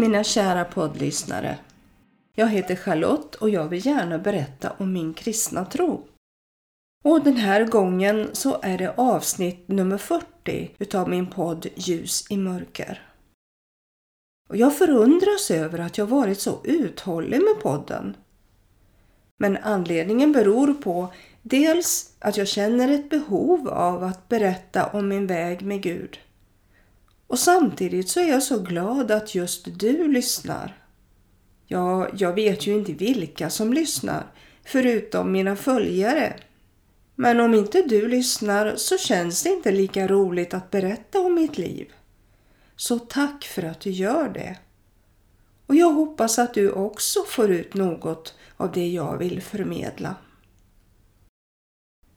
Hej mina kära poddlyssnare! Jag heter Charlotte och jag vill gärna berätta om min kristna tro. Och den här gången så är det avsnitt nummer 40 utav min podd Ljus i mörker. Och jag förundras över att jag varit så uthållig med podden. Men anledningen beror på dels att jag känner ett behov av att berätta om min väg med Gud. Och samtidigt så är jag så glad att just du lyssnar. Ja, jag vet ju inte vilka som lyssnar, förutom mina följare. Men om inte du lyssnar så känns det inte lika roligt att berätta om mitt liv. Så tack för att du gör det. Och jag hoppas att du också får ut något av det jag vill förmedla.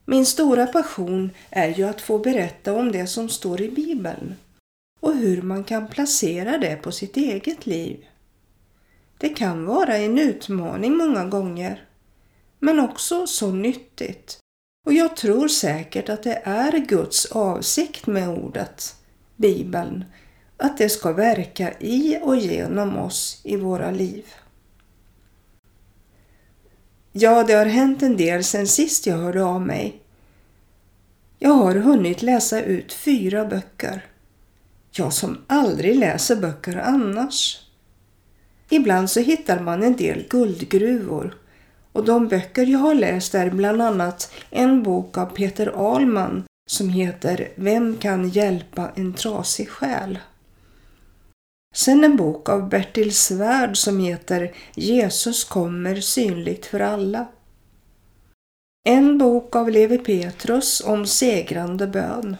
Min stora passion är ju att få berätta om det som står i Bibeln och hur man kan placera det på sitt eget liv. Det kan vara en utmaning många gånger, men också så nyttigt. Och jag tror säkert att det är Guds avsikt med ordet, Bibeln, att det ska verka i och genom oss i våra liv. Ja, det har hänt en del sen sist jag hörde av mig. Jag har hunnit läsa ut fyra böcker. Jag som aldrig läser böcker annars. Ibland så hittar man en del guldgruvor och de böcker jag har läst är bland annat en bok av Peter Ahlman som heter Vem kan hjälpa en trasig själ? Sen en bok av Bertil Svärd som heter Jesus kommer synligt för alla. En bok av Levi Petrus om segrande bön.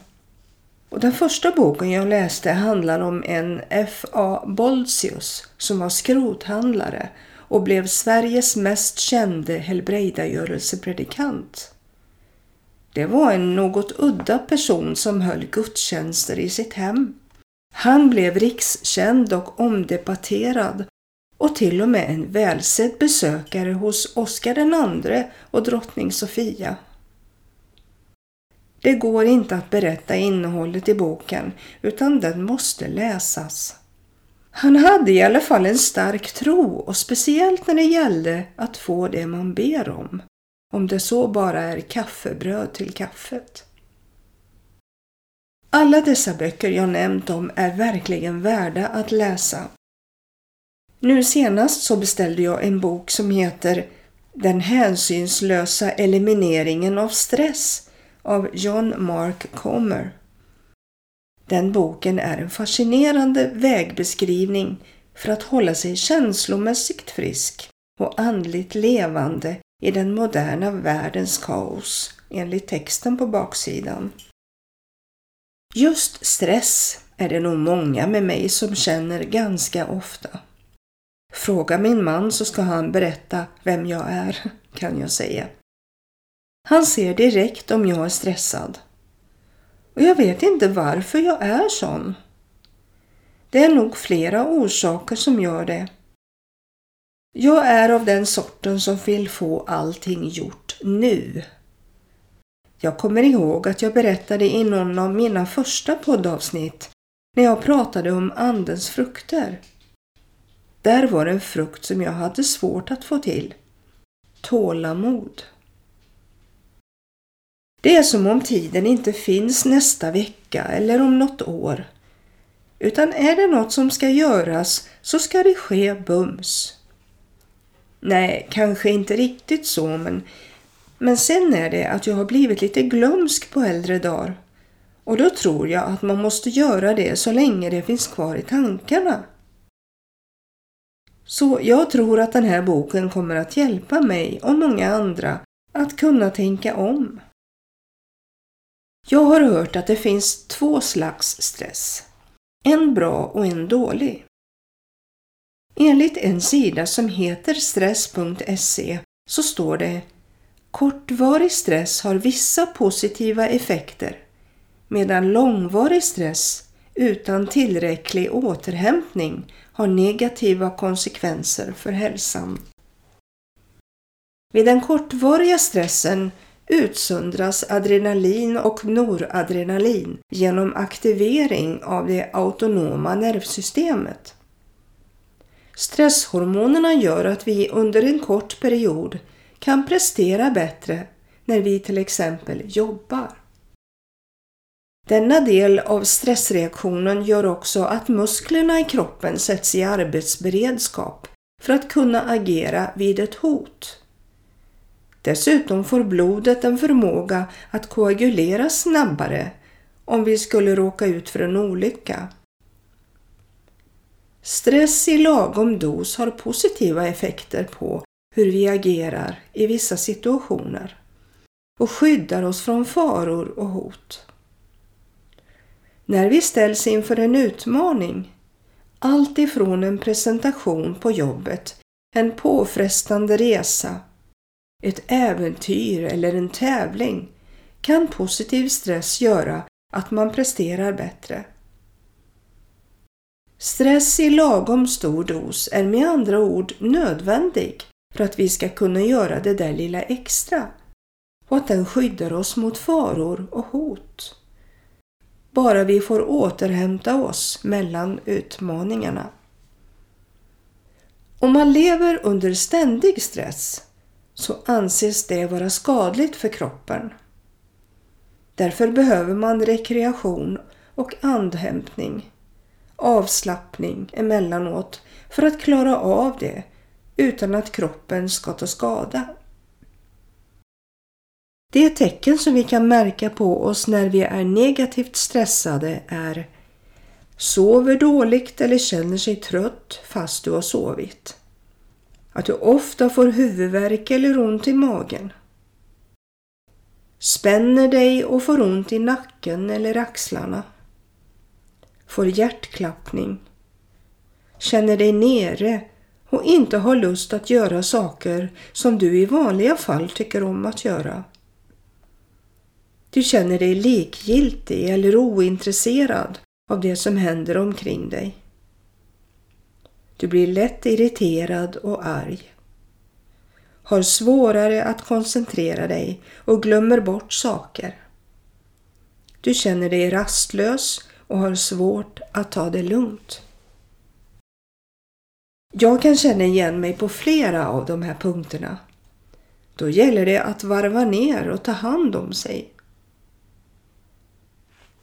Och den första boken jag läste handlar om en F.A. Boltius som var skrothandlare och blev Sveriges mest kände helbrägdagörelsepredikant. Det var en något udda person som höll gudstjänster i sitt hem. Han blev rikskänd och omdebatterad och till och med en välsedd besökare hos Oscar II och drottning Sofia. Det går inte att berätta innehållet i boken utan den måste läsas. Han hade i alla fall en stark tro och speciellt när det gällde att få det man ber om. Om det så bara är kaffebröd till kaffet. Alla dessa böcker jag nämnt om är verkligen värda att läsa. Nu senast så beställde jag en bok som heter Den hänsynslösa elimineringen av stress av John Mark Comer. Den boken är en fascinerande vägbeskrivning för att hålla sig känslomässigt frisk och andligt levande i den moderna världens kaos enligt texten på baksidan. Just stress är det nog många med mig som känner ganska ofta. Fråga min man så ska han berätta vem jag är, kan jag säga. Han ser direkt om jag är stressad. Och jag vet inte varför jag är sån. Det är nog flera orsaker som gör det. Jag är av den sorten som vill få allting gjort nu. Jag kommer ihåg att jag berättade i någon av mina första poddavsnitt när jag pratade om andens frukter. Där var en frukt som jag hade svårt att få till. Tålamod. Det är som om tiden inte finns nästa vecka eller om något år. Utan är det något som ska göras så ska det ske bums. Nej, kanske inte riktigt så men, men sen är det att jag har blivit lite glömsk på äldre dagar. Och då tror jag att man måste göra det så länge det finns kvar i tankarna. Så jag tror att den här boken kommer att hjälpa mig och många andra att kunna tänka om. Jag har hört att det finns två slags stress. En bra och en dålig. Enligt en sida som heter stress.se så står det Kortvarig stress har vissa positiva effekter medan långvarig stress utan tillräcklig återhämtning har negativa konsekvenser för hälsan. Vid den kortvariga stressen utsöndras adrenalin och noradrenalin genom aktivering av det autonoma nervsystemet. Stresshormonerna gör att vi under en kort period kan prestera bättre när vi till exempel jobbar. Denna del av stressreaktionen gör också att musklerna i kroppen sätts i arbetsberedskap för att kunna agera vid ett hot. Dessutom får blodet en förmåga att koagulera snabbare om vi skulle råka ut för en olycka. Stress i lagom dos har positiva effekter på hur vi agerar i vissa situationer och skyddar oss från faror och hot. När vi ställs inför en utmaning, allt ifrån en presentation på jobbet, en påfrestande resa, ett äventyr eller en tävling, kan positiv stress göra att man presterar bättre. Stress i lagom stor dos är med andra ord nödvändig för att vi ska kunna göra det där lilla extra och att den skyddar oss mot faror och hot. Bara vi får återhämta oss mellan utmaningarna. Om man lever under ständig stress så anses det vara skadligt för kroppen. Därför behöver man rekreation och andhämtning, avslappning emellanåt för att klara av det utan att kroppen ska ta skada. Det tecken som vi kan märka på oss när vi är negativt stressade är sover dåligt eller känner sig trött fast du har sovit. Att du ofta får huvudvärk eller ont i magen. Spänner dig och får ont i nacken eller axlarna. Får hjärtklappning. Känner dig nere och inte har lust att göra saker som du i vanliga fall tycker om att göra. Du känner dig likgiltig eller ointresserad av det som händer omkring dig. Du blir lätt irriterad och arg. Har svårare att koncentrera dig och glömmer bort saker. Du känner dig rastlös och har svårt att ta det lugnt. Jag kan känna igen mig på flera av de här punkterna. Då gäller det att varva ner och ta hand om sig.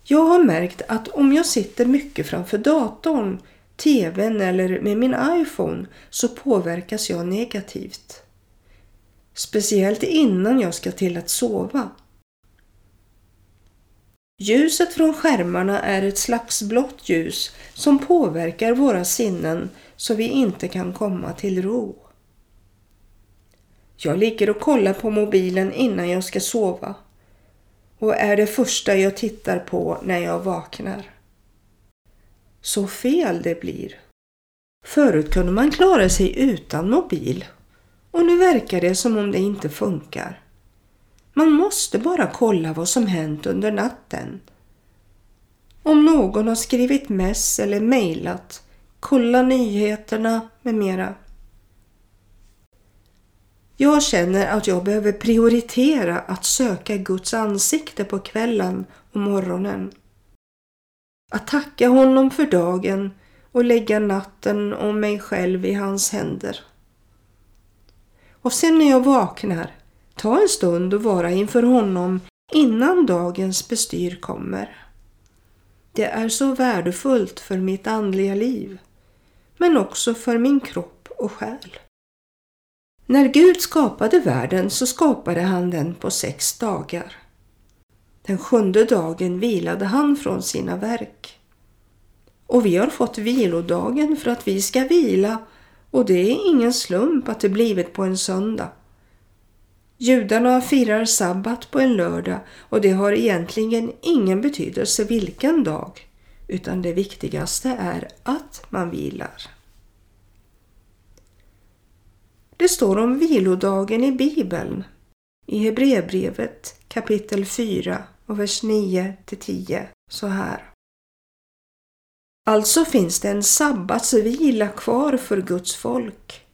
Jag har märkt att om jag sitter mycket framför datorn, tvn eller med min iPhone så påverkas jag negativt. Speciellt innan jag ska till att sova. Ljuset från skärmarna är ett slags blått ljus som påverkar våra sinnen så vi inte kan komma till ro. Jag ligger och kollar på mobilen innan jag ska sova och är det första jag tittar på när jag vaknar. Så fel det blir. Förut kunde man klara sig utan mobil och nu verkar det som om det inte funkar. Man måste bara kolla vad som hänt under natten. Om någon har skrivit mess eller mejlat, kolla nyheterna med mera. Jag känner att jag behöver prioritera att söka Guds ansikte på kvällen och morgonen. Att tacka honom för dagen och lägga natten och mig själv i hans händer. Och sen när jag vaknar, ta en stund och vara inför honom innan dagens bestyr kommer. Det är så värdefullt för mitt andliga liv, men också för min kropp och själ. När Gud skapade världen så skapade han den på sex dagar. Den sjunde dagen vilade han från sina verk. Och vi har fått vilodagen för att vi ska vila och det är ingen slump att det blivit på en söndag. Judarna firar sabbat på en lördag och det har egentligen ingen betydelse vilken dag utan det viktigaste är att man vilar. Det står om vilodagen i Bibeln i Hebreerbrevet kapitel 4 och vers 9 till 10 så här. Alltså finns det en sabbatsvila kvar för Guds folk.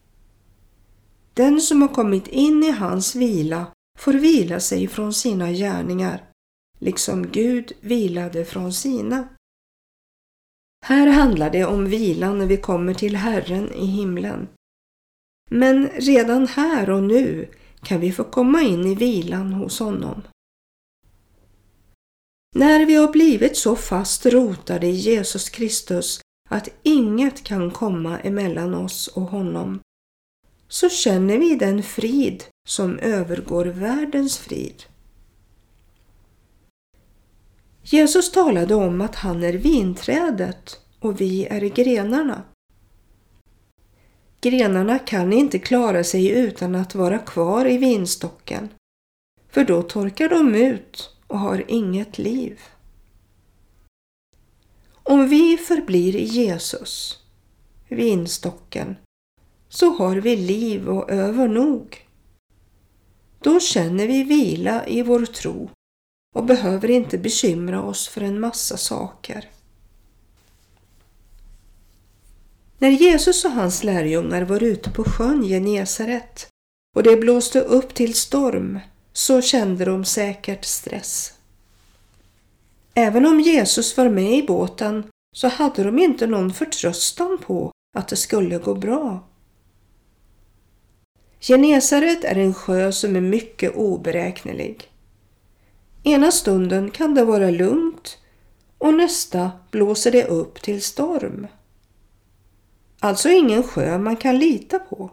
Den som har kommit in i hans vila får vila sig från sina gärningar, liksom Gud vilade från sina. Här handlar det om vilan när vi kommer till Herren i himlen. Men redan här och nu kan vi få komma in i vilan hos honom. När vi har blivit så fast rotade i Jesus Kristus att inget kan komma emellan oss och honom, så känner vi den frid som övergår världens frid. Jesus talade om att han är vinträdet och vi är grenarna. Grenarna kan inte klara sig utan att vara kvar i vinstocken, för då torkar de ut och har inget liv. Om vi förblir i Jesus, vinstocken, så har vi liv och övernog. Då känner vi vila i vår tro och behöver inte bekymra oss för en massa saker. När Jesus och hans lärjungar var ute på sjön Genesaret och det blåste upp till storm så kände de säkert stress. Även om Jesus var med i båten så hade de inte någon förtröstan på att det skulle gå bra. Genesaret är en sjö som är mycket oberäknelig. Ena stunden kan det vara lugnt och nästa blåser det upp till storm. Alltså ingen sjö man kan lita på.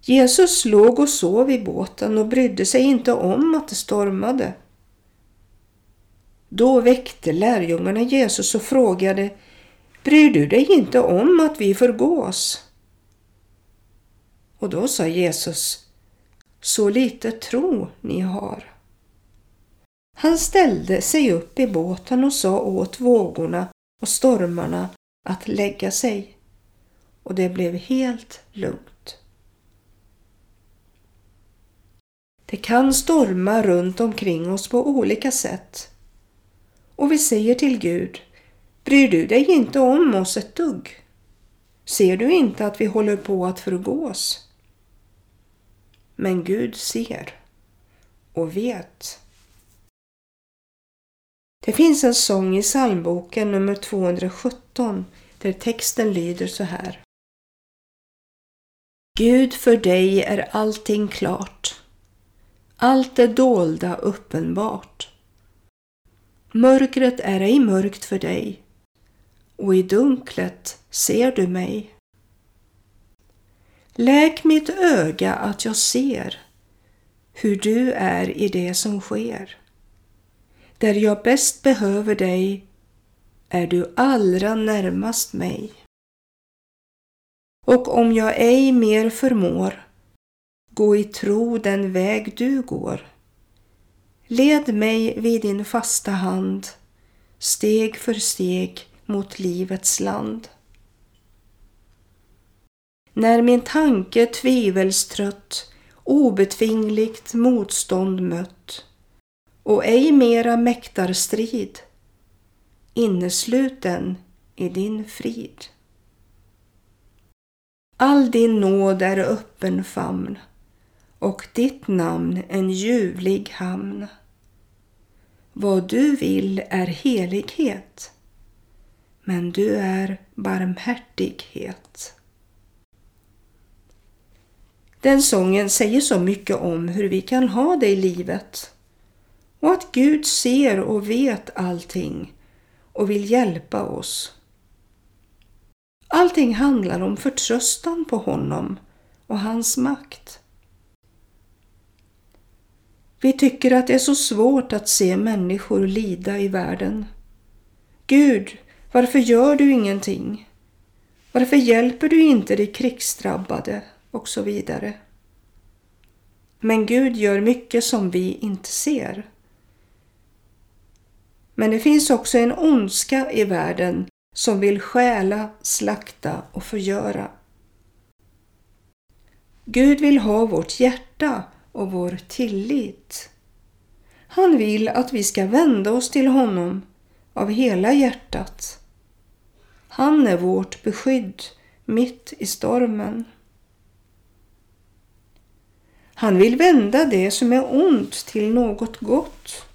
Jesus låg och sov i båten och brydde sig inte om att det stormade. Då väckte lärjungarna Jesus och frågade Bryr du dig inte om att vi förgås? Och då sa Jesus Så lite tro ni har. Han ställde sig upp i båten och sa åt vågorna och stormarna att lägga sig och det blev helt lugnt. Det kan storma runt omkring oss på olika sätt och vi säger till Gud Bryr du dig inte om oss ett dugg? Ser du inte att vi håller på att förgås? Men Gud ser och vet. Det finns en sång i psalmboken nummer 217 där texten lyder så här. Gud, för dig är allting klart. Allt det dolda uppenbart. Mörkret är ej mörkt för dig och i dunklet ser du mig. Läk mitt öga att jag ser hur du är i det som sker. Där jag bäst behöver dig är du allra närmast mig och om jag ej mer förmår gå i tro den väg du går. Led mig vid din fasta hand steg för steg mot livets land. När min tanke tvivelstrött obetvingligt motstånd mött och ej mera mäktar strid innesluten i din frid. All din nåd är öppen famn och ditt namn en ljuvlig hamn. Vad du vill är helighet, men du är barmhärtighet. Den sången säger så mycket om hur vi kan ha det i livet och att Gud ser och vet allting och vill hjälpa oss. Allting handlar om förtröstan på honom och hans makt. Vi tycker att det är så svårt att se människor lida i världen. Gud, varför gör du ingenting? Varför hjälper du inte de krigsdrabbade? Och så vidare. Men Gud gör mycket som vi inte ser. Men det finns också en ondska i världen som vill stjäla, slakta och förgöra. Gud vill ha vårt hjärta och vår tillit. Han vill att vi ska vända oss till honom av hela hjärtat. Han är vårt beskydd mitt i stormen. Han vill vända det som är ont till något gott.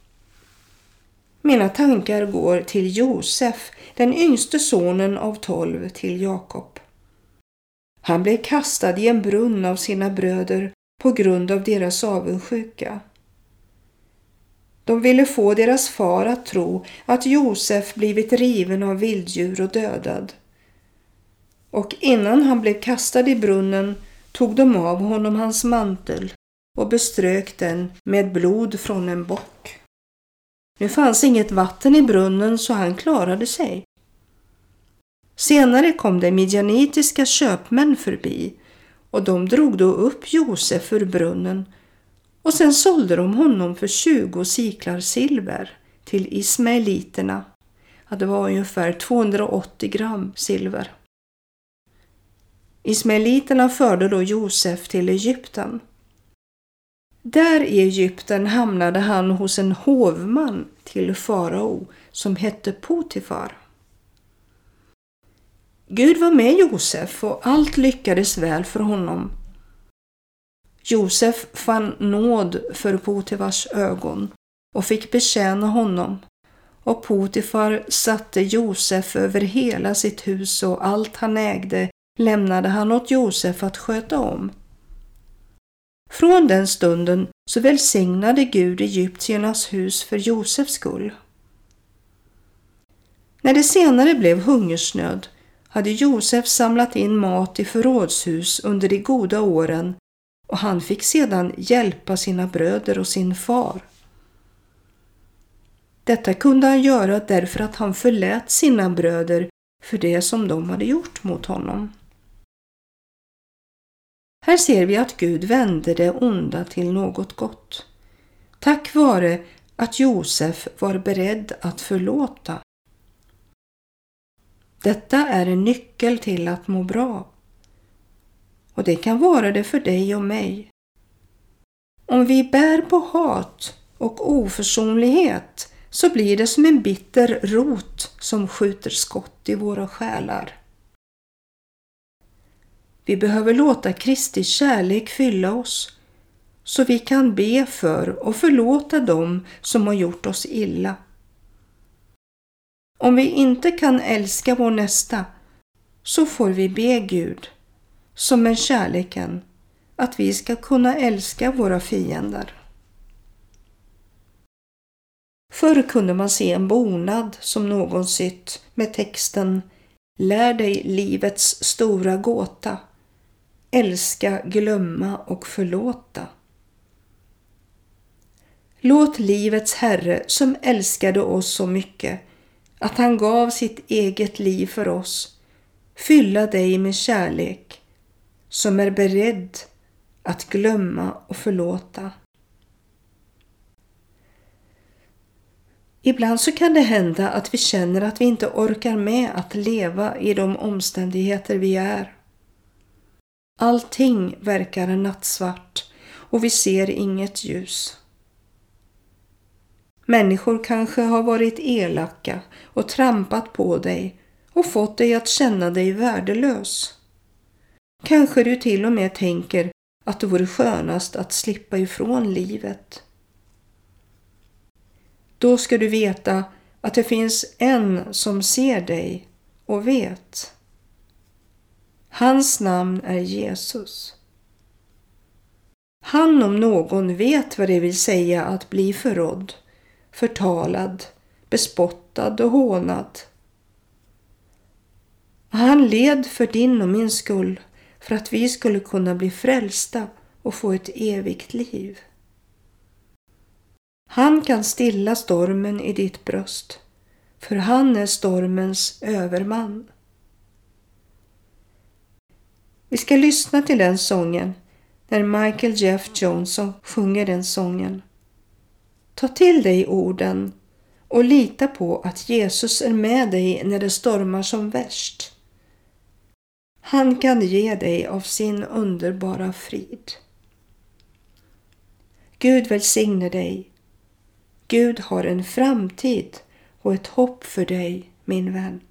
Mina tankar går till Josef, den yngste sonen av tolv till Jakob. Han blev kastad i en brunn av sina bröder på grund av deras avundsjuka. De ville få deras far att tro att Josef blivit riven av vilddjur och dödad. Och innan han blev kastad i brunnen tog de av honom hans mantel och beströk den med blod från en bock. Nu fanns inget vatten i brunnen så han klarade sig. Senare kom det midjanitiska köpmän förbi och de drog då upp Josef ur brunnen och sen sålde de honom för 20 siklar silver till ismaeliterna. Ja, det var ungefär 280 gram silver. Ismaeliterna förde då Josef till Egypten. Där i Egypten hamnade han hos en hovman till farao som hette Potifar. Gud var med Josef och allt lyckades väl för honom. Josef fann nåd för Potifars ögon och fick betjäna honom och Potifar satte Josef över hela sitt hus och allt han ägde lämnade han åt Josef att sköta om. Från den stunden så välsignade Gud egyptiernas hus för Josefs skull. När det senare blev hungersnöd hade Josef samlat in mat i förrådshus under de goda åren och han fick sedan hjälpa sina bröder och sin far. Detta kunde han göra därför att han förlät sina bröder för det som de hade gjort mot honom. Här ser vi att Gud vände det onda till något gott. Tack vare att Josef var beredd att förlåta. Detta är en nyckel till att må bra. Och det kan vara det för dig och mig. Om vi bär på hat och oförsonlighet så blir det som en bitter rot som skjuter skott i våra själar. Vi behöver låta Kristi kärlek fylla oss så vi kan be för och förlåta dem som har gjort oss illa. Om vi inte kan älska vår nästa så får vi be Gud, som är kärleken, att vi ska kunna älska våra fiender. Förr kunde man se en bonad som någon sytt med texten Lär dig livets stora gåta älska, glömma och förlåta. Låt livets Herre som älskade oss så mycket att han gav sitt eget liv för oss fylla dig med kärlek som är beredd att glömma och förlåta. Ibland så kan det hända att vi känner att vi inte orkar med att leva i de omständigheter vi är. Allting verkar nattsvart och vi ser inget ljus. Människor kanske har varit elaka och trampat på dig och fått dig att känna dig värdelös. Kanske du till och med tänker att det vore skönast att slippa ifrån livet. Då ska du veta att det finns en som ser dig och vet. Hans namn är Jesus. Han om någon vet vad det vill säga att bli förrådd, förtalad, bespottad och hånad. Han led för din och min skull för att vi skulle kunna bli frälsta och få ett evigt liv. Han kan stilla stormen i ditt bröst, för han är stormens överman. Vi ska lyssna till den sången när Michael Jeff Johnson sjunger den sången. Ta till dig orden och lita på att Jesus är med dig när det stormar som värst. Han kan ge dig av sin underbara frid. Gud välsigne dig. Gud har en framtid och ett hopp för dig, min vän.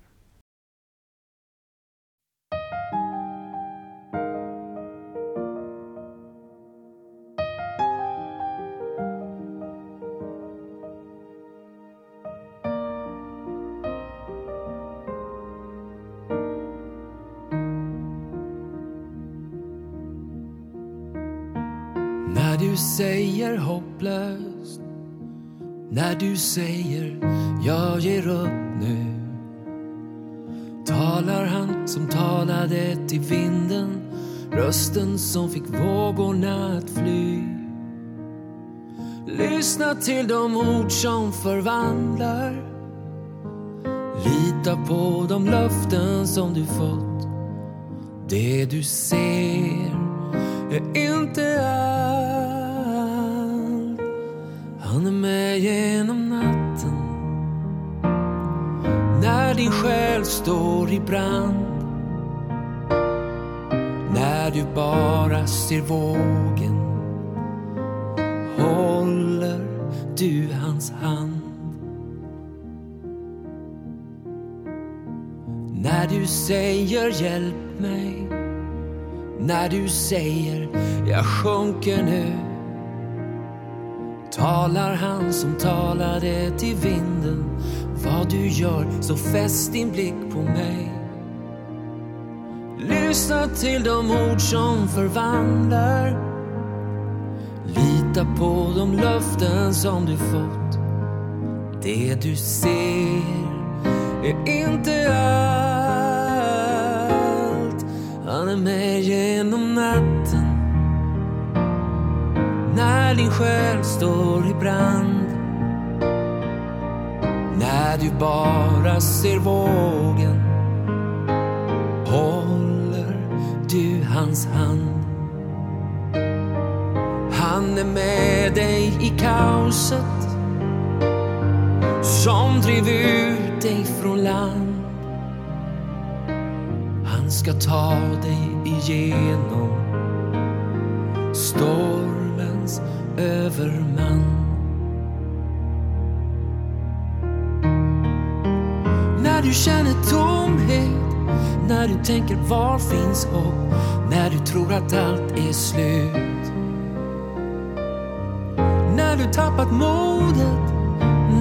När du säger hopplöst När du säger jag ger upp nu. Talar han som talade till vinden Rösten som fick vågorna att fly. Lyssna till de ord som förvandlar. Lita på de löften som du fått. Det du ser är inte allt. Han är med genom natten. När din själ står i brand. När du bara ser vågen. Håller du hans hand. När du säger hjälp mig. När du säger jag sjunker nu. Talar han som talade till vinden? Vad du gör så fäst din blick på mig. Lyssna till de ord som förvandlar. Lita på de löften som du fått. Det du ser är inte allt. Han är med genom natten när din själ står i brand När du bara ser vågen Håller du hans hand Han är med dig i kaoset som drev ut dig från land. Han ska ta dig igenom stormens överman. När du känner tomhet, när du tänker var finns hopp, när du tror att allt är slut. När du tappat modet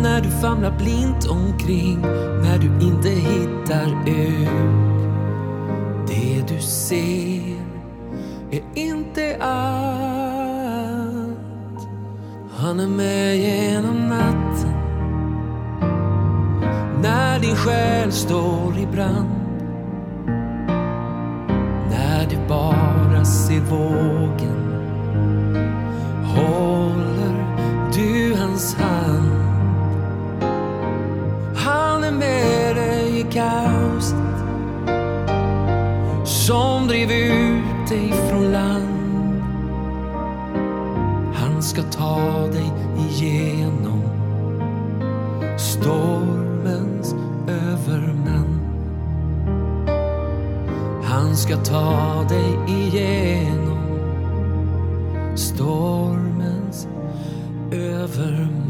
när du famlar blint omkring, när du inte hittar ut. Det du ser är Han är med genom natten. När din själ står i brand. När du bara ser vågen. Håller du hans hand. Han är med dig i kamp. Ska ta dig igenom stormens övermän. Han ska ta dig igenom stormens övermän.